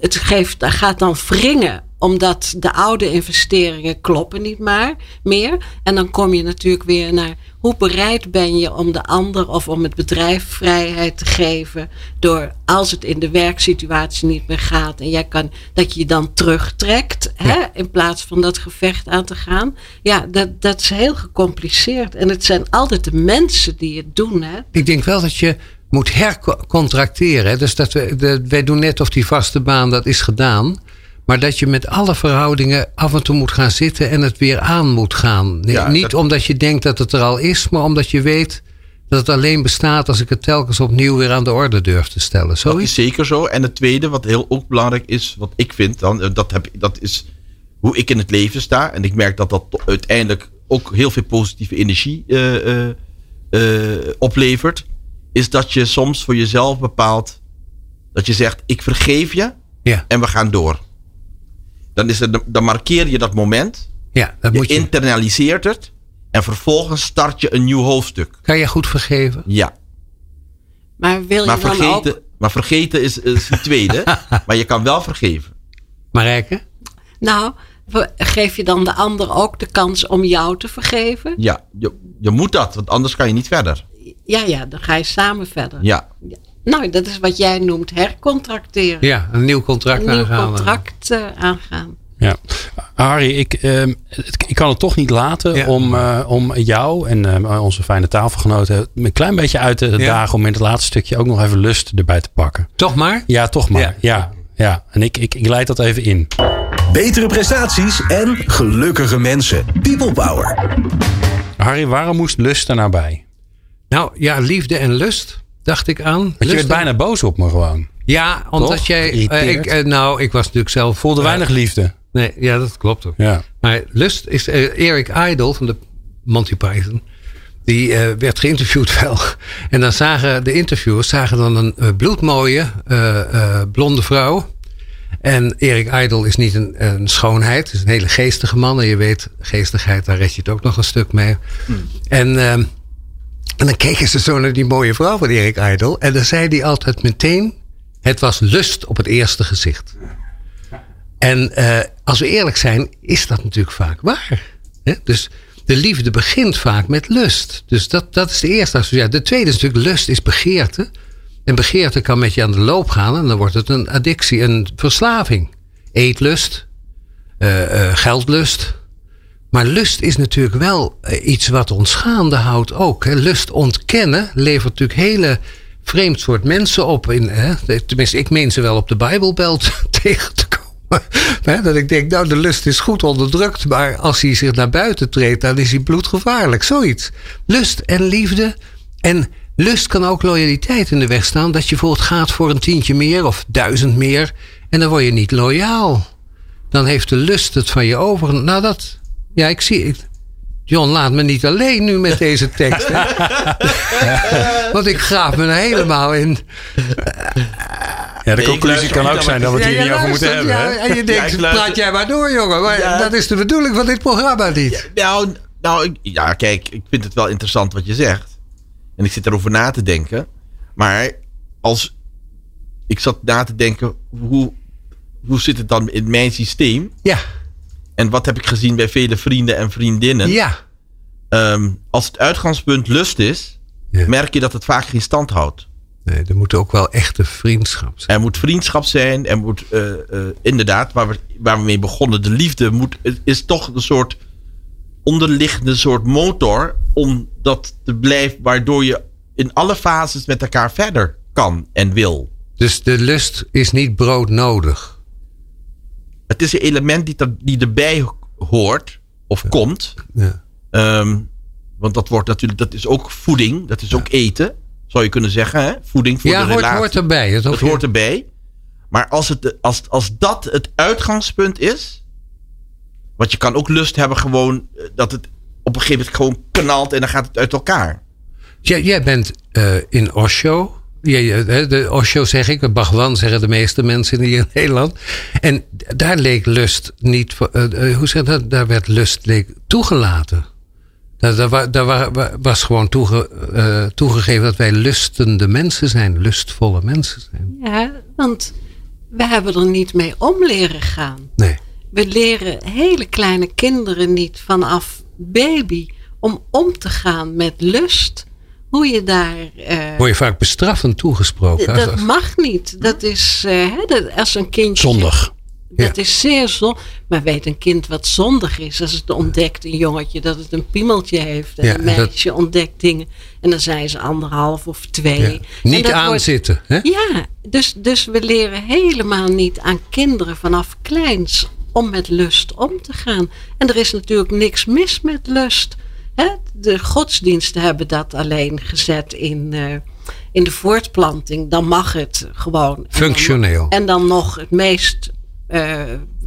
het geeft, gaat dan wringen omdat de oude investeringen kloppen niet maar, meer. En dan kom je natuurlijk weer naar hoe bereid ben je om de ander of om het bedrijf vrijheid te geven. Door als het in de werksituatie niet meer gaat en jij kan, dat je je dan terugtrekt. Hè, in plaats van dat gevecht aan te gaan. Ja, dat, dat is heel gecompliceerd. En het zijn altijd de mensen die het doen. Hè. Ik denk wel dat je moet hercontracteren. Dus dat we, de, wij doen net of die vaste baan dat is gedaan. Maar dat je met alle verhoudingen af en toe moet gaan zitten en het weer aan moet gaan. Nee, Ja, niet dat- omdat je denkt dat het er al is, maar omdat je weet dat het alleen bestaat als ik het telkens opnieuw weer aan de orde durf te stellen. Dat is zeker zo. En het tweede, wat heel ook belangrijk is, wat ik vind dan, eh, dat, heb, dat is hoe ik in het leven sta. En ik merk dat dat uiteindelijk ook heel veel positieve energie eh, eh, oplevert. Is dat je soms voor jezelf bepaalt dat je zegt: Ik vergeef je Ja, en we gaan door. Dan, is het, dan markeer je dat moment. ja, dat Je moet je. internaliseert het. En vervolgens start je een nieuw hoofdstuk. Kan je goed vergeven? Ja. Maar wil je Maar dan ook vergeten, maar vergeten is, is het tweede. maar je kan wel vergeven. Marijke? Nou, geef je dan de ander ook de kans om jou te vergeven? Ja, je, je moet dat, want anders kan je niet verder. Ja, ja, dan ga je samen verder. Ja, Ja. Nou, dat is wat jij noemt hercontracteren. Ja, een nieuw contract Een nieuw aangaan. contract eh, aangaan. Ja. Harry, ik, ehm, ik kan het toch niet laten Ja. om, eh, om jou en eh, onze fijne tafelgenoten een klein beetje uit te dagen om in het laatste stukje ook nog even lust erbij te pakken. Toch maar? Ja, toch maar. Ja. Ja, ja. En ik, ik, ik leid dat even in. Betere prestaties en gelukkige mensen. People Power. Harry, waarom moest lust er nou bij? Nou ja, liefde en lust, dacht ik aan. Want je werd bijna boos op me gewoon. Ja, omdat Toch? jij. eh, ik, eh, nou, ik was natuurlijk zelf. Voelde weinig liefde. Nee, ja, dat klopt ook. Ja. Maar Lust is eh, Eric Idle van de Monty Python. Die eh, werd geïnterviewd wel. En dan zagen de interviewers zagen dan een bloedmooie eh, eh, blonde vrouw. En Eric Idle is niet een, een schoonheid. Het is een hele geestige man. En je weet, geestigheid, daar red je het ook nog een stuk mee. En, ehm, en dan keken ze zo naar die mooie vrouw van Eric Idle. En dan zei hij altijd meteen... Het was lust op het eerste gezicht. En eh, als we eerlijk zijn, is dat natuurlijk vaak waar. Hè? Dus de liefde begint vaak met lust. Dus dat, dat is de eerste associatie. De tweede is natuurlijk lust is begeerte. En begeerte kan met je aan de loop gaan. En dan wordt het een addictie, een verslaving. Eetlust, eh, eh, geldlust. Maar lust is natuurlijk wel eh, iets wat ons gaande houdt ook. Lust ontkennen levert natuurlijk hele vreemd soort mensen op. In, hè. Tenminste, ik meen ze wel op de Bijbelbelt tegen te komen. Dat ik denk, nou, de lust is goed onderdrukt. Maar als hij zich naar buiten treedt, dan is hij bloedgevaarlijk. Zoiets. Lust en liefde. En lust kan ook loyaliteit in de weg staan. Dat je bijvoorbeeld gaat voor een tientje meer of duizend meer. En dan word je niet loyaal. Dan heeft de lust het van je over. Nou, dat. Ja, ik zie. ik- John, laat me niet alleen nu met deze tekst. hè. Want ik graaf me er helemaal in. Ja, de conclusie kan ook zijn dat we het Ja, hier niet over moeten hebben. ja, en je denkt, praat jij maar door, jongen. Maar Ja. dat is de bedoeling van dit programma niet. Nou, nou ik- ja, kijk, ik vind het wel interessant wat je zegt. En ik zit erover na te denken. Maar als ik zat na te denken, hoe, hoe zit het dan in mijn systeem? Ja, En wat heb ik gezien bij vele vrienden en vriendinnen? ja. Ehm, als het uitgangspunt lust is, Ja. merk je dat het vaak geen stand houdt. Nee, er moet ook wel echte vriendschap zijn. Er moet vriendschap zijn. Er moet eh, eh, inderdaad, waar we, waar we mee begonnen, de liefde moet, het is toch een soort onderliggende soort motor om dat te blijven, waardoor je in alle fases met elkaar verder kan en wil. Dus de lust is niet broodnodig. Het is een element die, die erbij hoort of komt. Ja. Ehm, want dat wordt natuurlijk, dat is ook voeding, dat is ook eten, zou je kunnen zeggen. Hè? Voeding voor Ja, de hoort, relatie. hoort erbij. Dat, hoef Dat je- hoort erbij. Maar als, het, als, als dat het uitgangspunt is. Want je kan ook lust hebben gewoon eh, dat het op een gegeven moment gewoon knalt en dan gaat het uit elkaar. Jij, jij bent eh, in Osho. De Osho zeg ik, Bhagwan zeggen de meeste mensen hier in Nederland. En daar leek lust niet, eh, eh, hoe zeg je dat? Daar werd lust leek toegelaten. Daar, daar, daar wa- wa- was gewoon toege, eh, toegegeven dat wij lustende mensen zijn, lustvolle mensen zijn. Ja, want we hebben er niet mee om leren gaan. Nee. we leren hele kleine kinderen niet vanaf baby om om te gaan met lust. Hoe je daar. eh, Word je vaak bestraffend toegesproken. dat mag niet. Dat is hè, dat, als een kindje. Zondig. Dat is zeer zondig. Maar weet een kind wat zondig is? Als het ontdekt, een jongetje, dat het een piemeltje heeft. En Ja, een dat- meisje ontdekt dingen. En dan zijn ze anderhalf of twee. Ja. Niet wordt- aanzitten. Hè? ja, dus, dus we leren helemaal niet aan kinderen vanaf kleins om met lust om te gaan. En er is natuurlijk niks mis met lust. Hè? De godsdiensten hebben dat alleen gezet in, eh, in de voortplanting. Dan mag het gewoon. En dan- Functioneel. En dan nog het meest eh,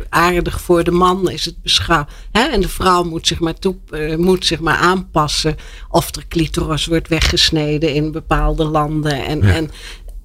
aardig voor de man is het beschouwd. Hè? En de vrouw moet zich, maar toe, eh, moet zich maar aanpassen. Of de clitoris wordt weggesneden in bepaalde landen. En, en,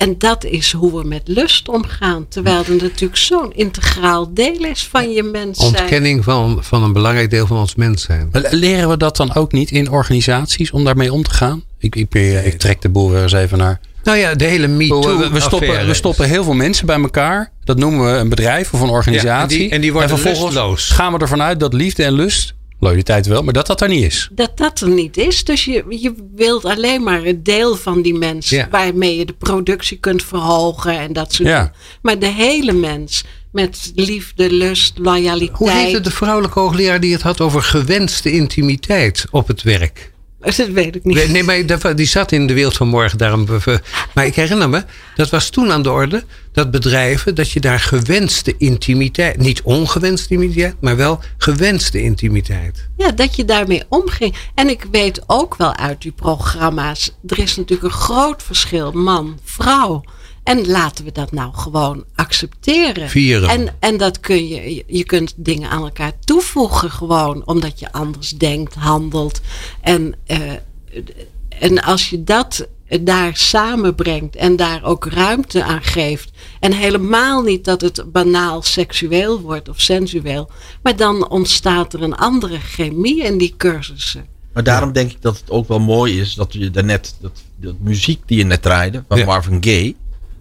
en dat is hoe we met lust omgaan. Terwijl het natuurlijk zo'n integraal deel is van je mens zijn. Ontkenning van, van een belangrijk deel van ons mens zijn. Leren we dat dan ook niet in organisaties om daarmee om te gaan? Ik, ik, ik trek de boel weer eens even naar. Nou ja, de hele MeToo. We, we, stoppen, we stoppen heel veel mensen bij elkaar. Dat noemen we een bedrijf of een organisatie. Ja, en die- en die worden vervolgens lusteloos. gaan we ervan uit dat liefde en lust, loyaliteit wel, maar dat dat er niet is. dat dat er niet is. Dus je, je wilt alleen maar het deel van die mens Ja. waarmee je de productie kunt verhogen en dat soort Ja. dingen. Maar de hele mens met liefde, lust, loyaliteit. Hoe heette de vrouwelijke hoogleraar die het had over gewenste intimiteit op het werk? Dat weet ik niet. Nee, maar die zat in de wereld van morgen. Daarom, maar ik herinner me, dat was toen aan de orde. Dat bedrijven, dat je daar gewenste intimiteit, niet ongewenste intimiteit, maar wel gewenste intimiteit. Ja, dat je daarmee omging. En ik weet ook wel uit die programma's. Er is natuurlijk een groot verschil man, vrouw. En laten we dat nou gewoon accepteren. Vieren. En, en dat kun je, je kunt dingen aan elkaar toevoegen gewoon. Omdat je anders denkt, handelt. En, eh, en als je dat daar samenbrengt en daar ook ruimte aan geeft. En helemaal niet dat het banaal seksueel wordt of sensueel. Maar dan ontstaat er een andere chemie in die cursussen. Maar daarom denk ik dat het ook wel mooi is dat je daarnet, dat, dat muziek die je net draaide van Ja. Marvin Gaye,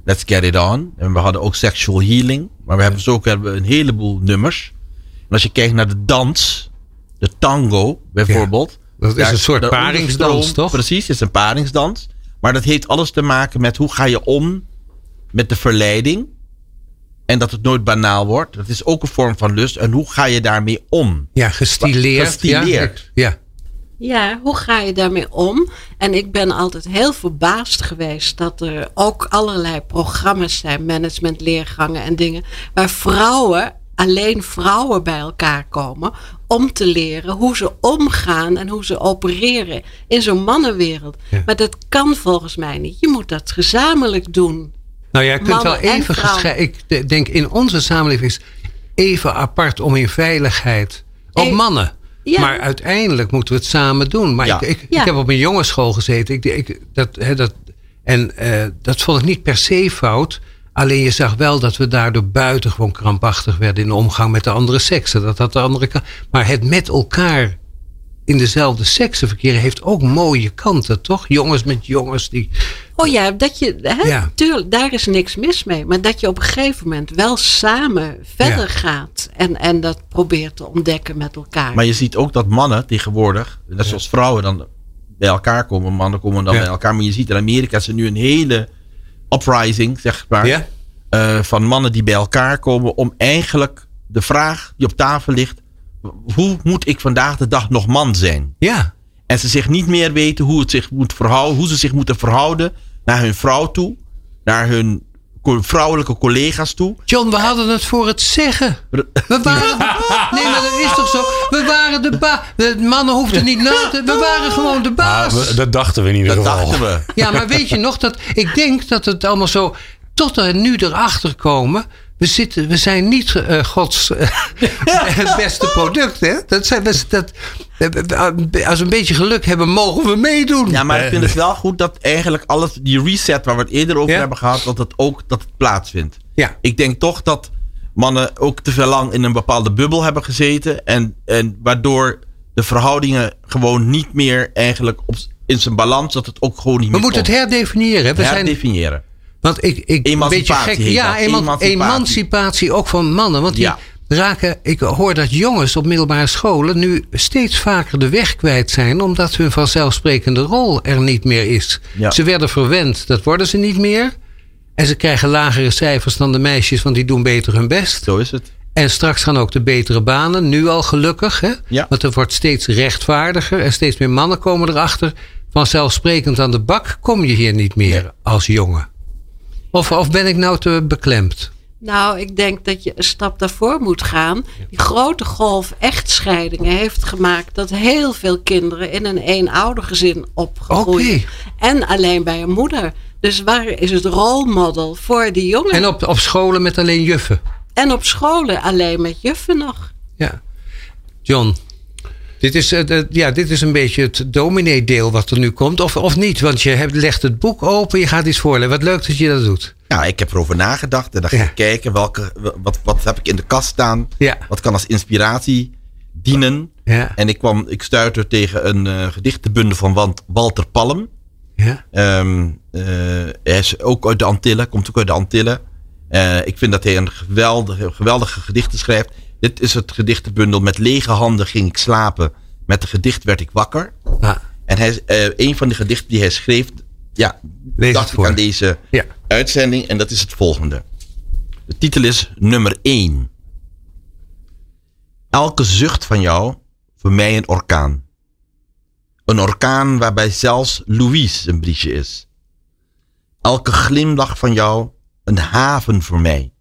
Let's Get It On. En we hadden ook Sexual Healing, maar we hebben zo ook hebben we een heleboel nummers. En als je kijkt naar de dans, de tango bijvoorbeeld. Dat is daar- een soort paringsdans, toch? Precies, het is een paringsdans. Maar dat heeft alles te maken met hoe ga je om met de verleiding. En dat het nooit banaal wordt. Dat is ook een vorm van lust. En hoe ga je daarmee om? Ja, gestileerd. Gestileerd. Ja, ja. Ja, hoe ga je daarmee om? En ik ben altijd heel verbaasd geweest dat er ook allerlei programma's zijn, managementleergangen en dingen, waar vrouwen, alleen vrouwen bij elkaar komen om te leren hoe ze omgaan en hoe ze opereren in zo'n mannenwereld. Ja. Maar dat kan volgens mij niet. Je moet dat gezamenlijk doen. Nou ja, je kunt wel even gescheiden. Ik de- denk in onze samenleving is even apart om in veiligheid. Ook Eh, mannen. Ja. Maar uiteindelijk moeten we het samen doen. Maar Ja. ik, ik, Ja. ik heb op een jongensschool gezeten. Ik, ik, dat, hè, dat, en eh, dat vond ik niet per se fout. Alleen je zag wel dat we daardoor buitengewoon krampachtig werden in de omgang met de andere seksen. Dat had de andere. Maar het met elkaar in dezelfde seksen verkeren heeft ook mooie kanten, toch? Jongens met jongens die. Oh ja, dat je, hè, Ja. tuurlijk, daar is niks mis mee. Maar dat je op een gegeven moment wel samen verder Ja. gaat. En, en dat probeert te ontdekken met elkaar. Maar je ziet ook dat mannen tegenwoordig, net zoals vrouwen dan bij elkaar komen, mannen komen dan Ja. bij elkaar. Maar je ziet in Amerika is er nu een hele uprising, zeg maar, Ja? eh, van mannen die bij elkaar komen om eigenlijk de vraag die op tafel ligt, hoe moet ik vandaag de dag nog man zijn? Ja. En ze zich niet meer weten hoe, het zich moet verhouden, hoe ze zich moeten verhouden naar hun vrouw toe, naar hun vrouwelijke collega's toe. John, we hadden het voor het zeggen. We waren. Nee, maar dat is toch zo? We waren de baas. De mannen hoefden niet na te. We waren gewoon de Ah, baas. we- dat dachten we in ieder Dat geval. dachten we. Ja, maar weet je nog dat. Ik denk dat het allemaal zo. Tot we nu erachter komen. We, zitten, we zijn niet eh, Gods eh, het beste product. Hè? Dat zijn, we- dat, eh, als we een beetje geluk hebben, mogen we meedoen. Ja, maar ik vind het wel goed dat eigenlijk alles, die reset waar we het eerder over Ja. hebben gehad, dat het ook dat het plaatsvindt. Ja. Ik denk toch dat mannen ook te veel lang in een bepaalde bubbel hebben gezeten. En, en waardoor de verhoudingen gewoon niet meer eigenlijk op, in zijn balans, dat het ook gewoon niet we meer moeten het herdefiniëren. We zijn, Herdefiniëren. Want ik, ik een beetje Emancipatie gek. Ja, Emancipatie. emancipatie ook van mannen. Want die, Ja. raken, ik hoor dat jongens op middelbare scholen nu steeds vaker de weg kwijt zijn, omdat hun vanzelfsprekende rol er niet meer is. Ja. Ze werden verwend, dat worden ze niet meer. En ze krijgen lagere cijfers dan de meisjes, want die doen beter hun best. Zo is het. En straks gaan ook de betere banen, nu al gelukkig. Hè? Ja. Want het wordt steeds rechtvaardiger en steeds meer mannen komen erachter. Vanzelfsprekend aan de bak kom je hier niet meer als jongen. Of, of ben ik nou te beklemd? Nou, ik denk dat je een stap daarvoor moet gaan. Die grote golf echtscheidingen heeft gemaakt dat heel veel kinderen in een eenoudergezin opgegroeid. En alleen bij een moeder. Dus waar is het rolmodel voor die jongen? En op, op scholen met alleen juffen. En op scholen alleen met juffen nog. Ja. John, dit is, eh, ja, dit is een beetje het dominee-deel wat er nu komt. Of, of niet, want je hebt, legt het boek open, je gaat iets voorlezen. Wat leuk dat je dat doet. Ja, ik heb erover nagedacht en dan ga Ja. ik kijken welke, wat, wat heb ik in de kast staan. Ja. Wat kan als inspiratie dienen. Ja. En ik kwam, ik stuitte tegen een eh, gedichtenbundel van Walter Palm. Ja. Ehm, eh, hij is ook uit de Antillen, komt ook uit de Antillen. Ik vind dat hij een geweldige, geweldige gedichten schrijft. Dit is het gedichtenbundel Met lege handen ging ik slapen. Met een gedicht werd ik wakker. Ah, En hij, eh, een van de gedichten die hij schreef, ja, Lees dacht ik voor. aan deze ja. uitzending. En dat is het volgende. De titel is nummer 1. Elke zucht van jou, voor mij een orkaan. Een orkaan waarbij zelfs Louise een briesje is. Elke glimlach van jou, een haven voor mij.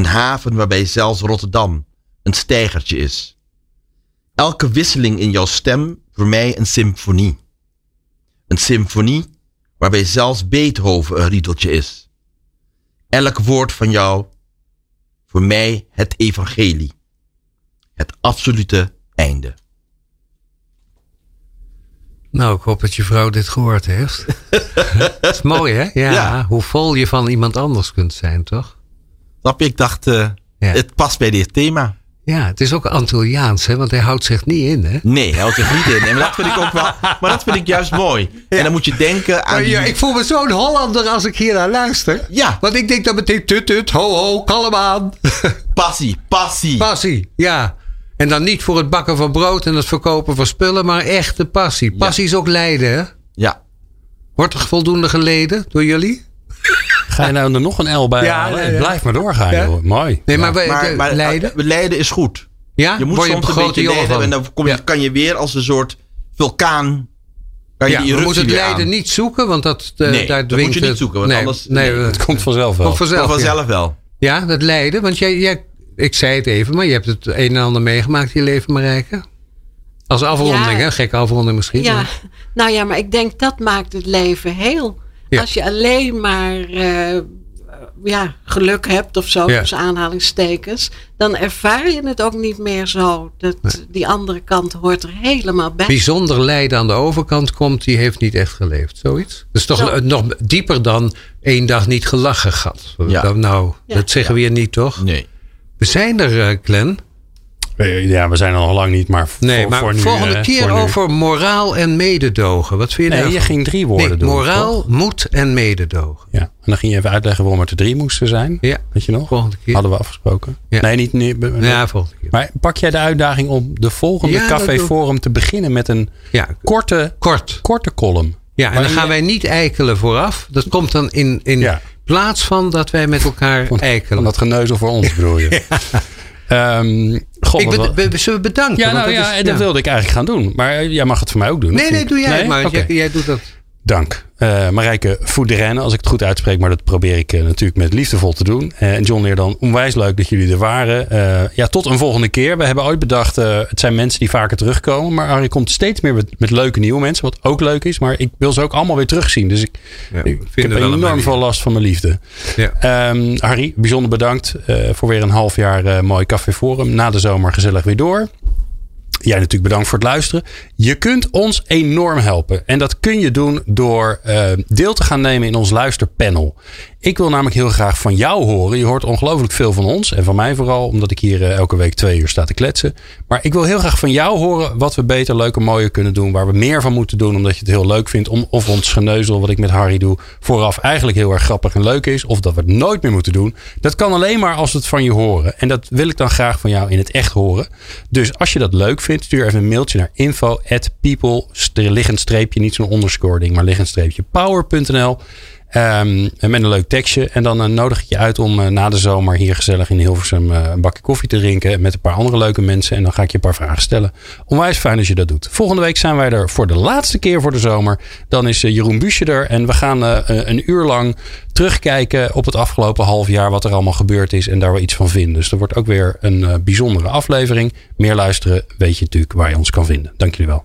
Een haven waarbij zelfs Rotterdam een steigertje is. Elke wisseling in jouw stem voor mij een symfonie. Een symfonie waarbij zelfs Beethoven een riedeltje is. Elk woord van jou, voor mij het evangelie. Het absolute einde. Nou, ik hoop dat je vrouw dit gehoord heeft. dat is mooi, hè? Ja, Ja. Hoe vol je van iemand anders kunt zijn, toch? Snap je? Ik dacht, eh, Ja. het past bij dit thema. Ja, het is ook Antilliaans, hè? Want hij houdt zich niet in, hè? Nee, hij houdt zich niet in. En dat vind ik ook wel, maar dat vind ik juist mooi. En dan moet je denken aan Maar die, ja, ik voel me zo'n Hollander als ik hier naar luister. Ja. Want ik denk dan meteen tut tut, ho ho, kalm aan. passie, passie. passie, ja. En dan niet voor het bakken van brood en het verkopen van spullen, maar echte passie. Passie is ook lijden, hè? Ja, Wordt er voldoende geleden door jullie? Ga je nou er nog een L bij Ja, halen? ja, Het ja. Blijf maar doorgaan, Ja. joh. Mooi. Nee, maar, maar, maar lijden? eh, lijden is goed. Ja, Je moet Word je soms op een beetje van. en dan kom je, Ja. kan je weer als een soort vulkaan. Kan je Ja, we moeten het aan. niet zoeken, want dat, eh, Nee, daar dat dwingt moet je niet het- zoeken, want nee, anders- nee, Het komt vanzelf wel. komt vanzelf. Komt ja. vanzelf wel. Ja, dat lijden. Want jij, jij, ik zei het even, maar je hebt het een en ander meegemaakt in je leven, Marijke. Als afronding, Ja. hè? Gekke afronding misschien. Ja, nou ja, maar ik denk dat maakt het leven heel. Ja. Als je alleen maar eh, ja, geluk hebt of zo, Ja. tussen aanhalingstekens, dan ervaar je het ook niet meer zo. Dat, Die andere kant hoort er helemaal bij. Bijzonder lijden aan de overkant komt, die heeft niet echt geleefd. Zoiets? Dat is toch Zo. nog dieper dan één dag niet gelachen gehad. Ja. Nou, Ja. dat zeggen we hier niet, toch? Nee. We zijn er, eh, Glenn. Eh, Ja, we zijn nog lang niet, maar Nee, voor, maar voor nu, volgende eh, keer voor over moraal en mededogen. Wat vind je Nee, daarvan? je ging drie woorden nee, doen, Moraal, moed en mededogen. Ja, en dan ging je even uitleggen waarom het er drie moesten zijn. Ja, Weet je nog? volgende keer. Hadden we afgesproken. Ja. Nee, niet nu. Ja, volgende keer. Maar pak jij de uitdaging om de volgende Ja, Café Forum te beginnen met een Ja, korte, kort. korte column? Ja, en dan gaan je- wij niet eikelen vooraf. Dat komt dan in, in plaats van dat wij met elkaar Van, eikelen. van dat geneuzel voor ons bedoel je. Ehm, goh, ik bed- be- zullen we bedanken? ja, nou dat ja, is- dat wilde ik eigenlijk gaan doen. Maar eh, jij mag het voor mij ook doen. Nee, nee, doe jij maar. Oké. Jij, jij doet dat. Dank. Eh Marijke Voederenne, als ik het goed uitspreek, maar dat probeer ik eh, natuurlijk met liefdevol te doen. Eh, en John Leer dan onwijs leuk dat jullie er waren. Ja, tot een volgende keer. We hebben ooit bedacht, het zijn mensen die vaker terugkomen. Maar Arie komt steeds meer met, met leuke nieuwe mensen, wat ook leuk is. Maar ik wil ze ook allemaal weer terugzien. Dus ik, Ja, ik, ik heb enorm manier. veel last van mijn liefde. Ja. Ehm, Harry, bijzonder bedankt voor weer een half jaar mooi Café Forum. Na de zomer gezellig weer door. Jij natuurlijk bedankt voor het luisteren. Je kunt ons enorm helpen. En dat kun je doen door eh, deel te gaan nemen in ons luisterpanel. Ik wil namelijk heel graag van jou horen. Je hoort ongelooflijk veel van ons en van mij vooral, omdat ik hier eh, elke week twee uur sta te kletsen. Maar ik wil heel graag van jou horen wat we beter, leuker, mooier kunnen doen. Waar we meer van moeten doen, omdat je het heel leuk vindt. Om, of ons geneuzel, wat ik met Harry doe, vooraf eigenlijk heel erg grappig en leuk is. Of dat we het nooit meer moeten doen. Dat kan alleen maar als we het van je horen. En dat wil ik dan graag van jou in het echt horen. Dus als je dat leuk vindt, stuur even een mailtje naar info at people, liggend streepje, niet zo'n underscore ding, maar liggend streepje power.nl. Um, met een leuk tekstje. En dan uh, nodig ik je uit om uh, na de zomer hier gezellig in Hilversum uh, een bakje koffie te drinken. Met een paar andere leuke mensen. En dan ga ik je een paar vragen stellen. Onwijs fijn als je dat doet. Volgende week zijn wij er voor de laatste keer voor de zomer. Dan is Jeroen Buesje er. En we gaan een uur lang terugkijken op het afgelopen half jaar. Wat er allemaal gebeurd is. En daar we iets van vinden. Dus er wordt ook weer een bijzondere aflevering. Meer luisteren weet je natuurlijk waar je ons kan vinden. Dank jullie wel.